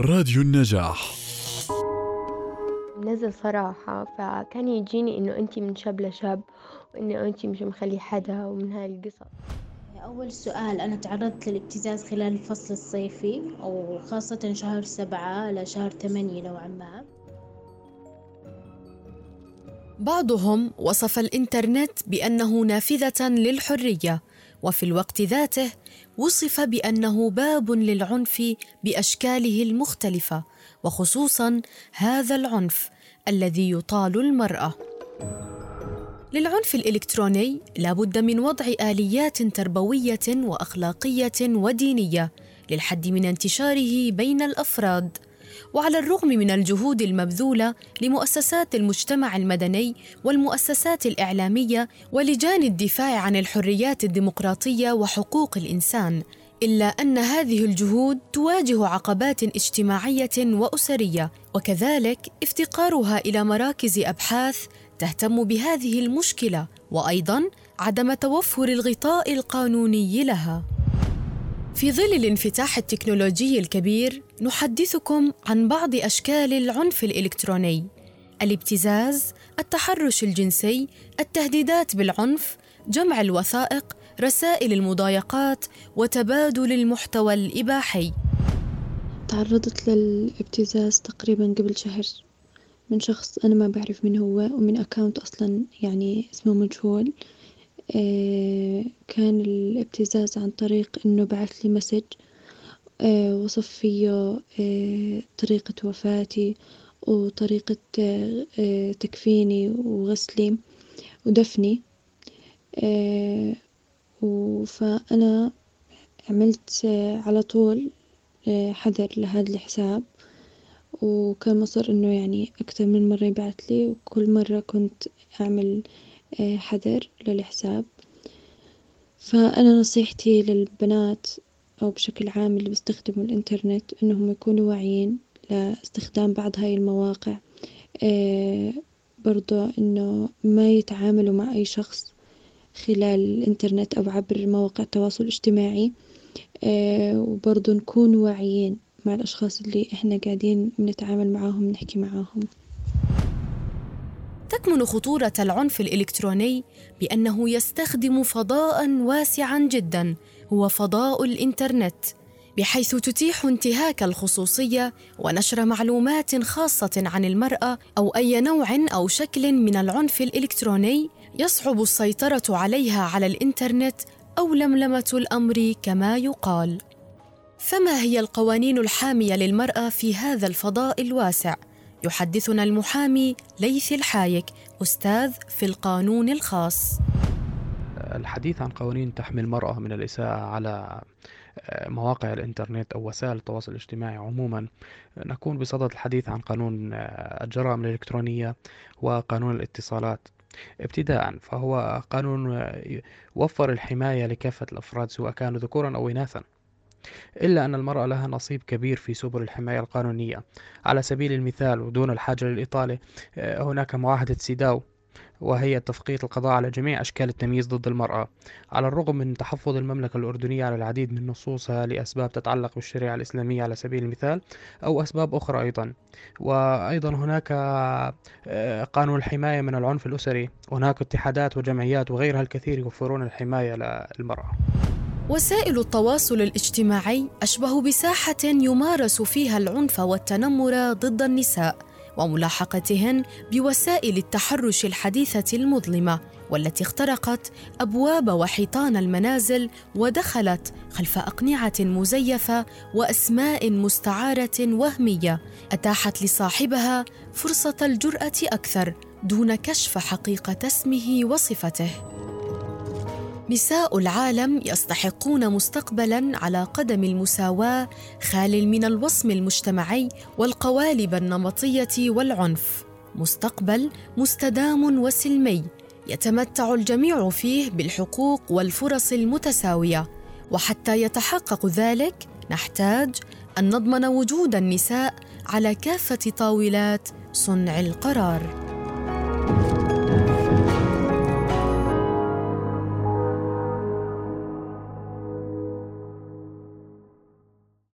راديو النجاح. نزل صراحة فكان يجيني إنه أنتي من شاب لشاب وإنه أنتي مش مخلي حدا ومن هاي القصص أول سؤال أنا تعرضت للابتزاز خلال الفصل الصيفي أو خاصة شهر سبعة لشهر ثمانية نوعا ما. بعضهم وصف الإنترنت بأنه نافذة للحرية وفي الوقت ذاته وصف بأنه باب للعنف بأشكاله المختلفة وخصوصا هذا العنف الذي يطال المرأة. للعنف الإلكتروني لابد من وضع آليات تربوية وأخلاقية ودينية للحد من انتشاره بين الأفراد. وعلى الرغم من الجهود المبذولة لمؤسسات المجتمع المدني والمؤسسات الإعلامية ولجان الدفاع عن الحريات الديمقراطية وحقوق الإنسان إلا أن هذه الجهود تواجه عقبات اجتماعية وأسرية وكذلك افتقارها إلى مراكز أبحاث تهتم بهذه المشكلة وأيضا عدم توفر الغطاء القانوني لها. في ظل الانفتاح التكنولوجي الكبير نحدثكم عن بعض أشكال العنف الإلكتروني. الابتزاز التحرش الجنسي التهديدات بالعنف جمع الوثائق رسائل المضايقات وتبادل المحتوى الإباحي. تعرضت للابتزاز تقريبا قبل شهر من شخص أنا ما بعرف من هو ومن أكاونت أصلا يعني اسمه مجهول. كان الابتزاز عن طريق إنه بعث لي مسج آه، وصف فيه آه، طريقة وفاتي وطريقة تكفيني وغسلي ودفني. فأنا عملت على طول حذر لهذا الحساب. وكان مصر إنه يعني أكثر من مرة يبعث لي وكل مرة كنت أعمل حذر للحساب. فأنا نصيحتي للبنات أو بشكل عام اللي بيستخدموا الإنترنت إنهم يكونوا واعيين لاستخدام بعض هاي المواقع. برضو إنه ما يتعاملوا مع أي شخص خلال الإنترنت أو عبر مواقع التواصل الاجتماعي. وبرضو نكون واعيين مع الأشخاص اللي إحنا قاعدين بنتعامل معاهم نحكي معاهم. تكمن خطورة العنف الإلكتروني بأنه يستخدم فضاء واسعا جدا هو فضاء الإنترنت بحيث تتيح انتهاك الخصوصية ونشر معلومات خاصة عن المرأة أو أي نوع أو شكل من العنف الإلكتروني يصعب السيطرة عليها على الإنترنت أو لملمة الأمر كما يقال. فما هي القوانين الحامية للمرأة في هذا الفضاء الواسع؟ يحدثنا المحامي ليث الحايك أستاذ في القانون الخاص. الحديث عن قوانين تحمي المرأة من الإساءة على آه، مواقع الإنترنت أو وسائل التواصل الاجتماعي عموما. نكون بصدد الحديث عن قانون آه، الجرائم الإلكترونية وقانون الاتصالات. ابتداء فهو قانون يوفر الحماية لكافة الأفراد سواء كانوا ذكورا أو إناثا. إلا أن المرأة لها نصيب كبير في سبل الحماية القانونية. على سبيل المثال ودون الحاجة للإطالة آه، هناك معاهدة سيداو وهي تفقيت القضاء على جميع أشكال التمييز ضد المرأة. على الرغم من تحفظ المملكة الأردنية على العديد من نصوصها لأسباب تتعلق بالشريعة الإسلامية على سبيل المثال أو أسباب أخرى أيضا. وأيضا هناك آه، قانون الحماية من العنف الأسري. هناك اتحادات وجمعيات وغيرها الكثير يوفرون الحماية للمرأة. وسائل التواصل الاجتماعي أشبه بساحة يمارس فيها العنف والتنمر ضد النساء وملاحقتهن بوسائل التحرش الحديثة المظلمة والتي اخترقت أبواب وحيطان المنازل ودخلت خلف أقنعة مزيفة وأسماء مستعارة وهمية أتاحت لصاحبها فرصة الجرأة أكثر دون كشف حقيقة اسمه وصفته. نساء العالم يستحقون مستقبلا على قدم المساواة خال من الوصم المجتمعي والقوالب النمطية والعنف. مستقبل مستدام وسلمي. يتمتع الجميع فيه بالحقوق والفرص المتساوية. وحتى يتحقق ذلك نحتاج أن نضمن وجود النساء على كافة طاولات صنع القرار.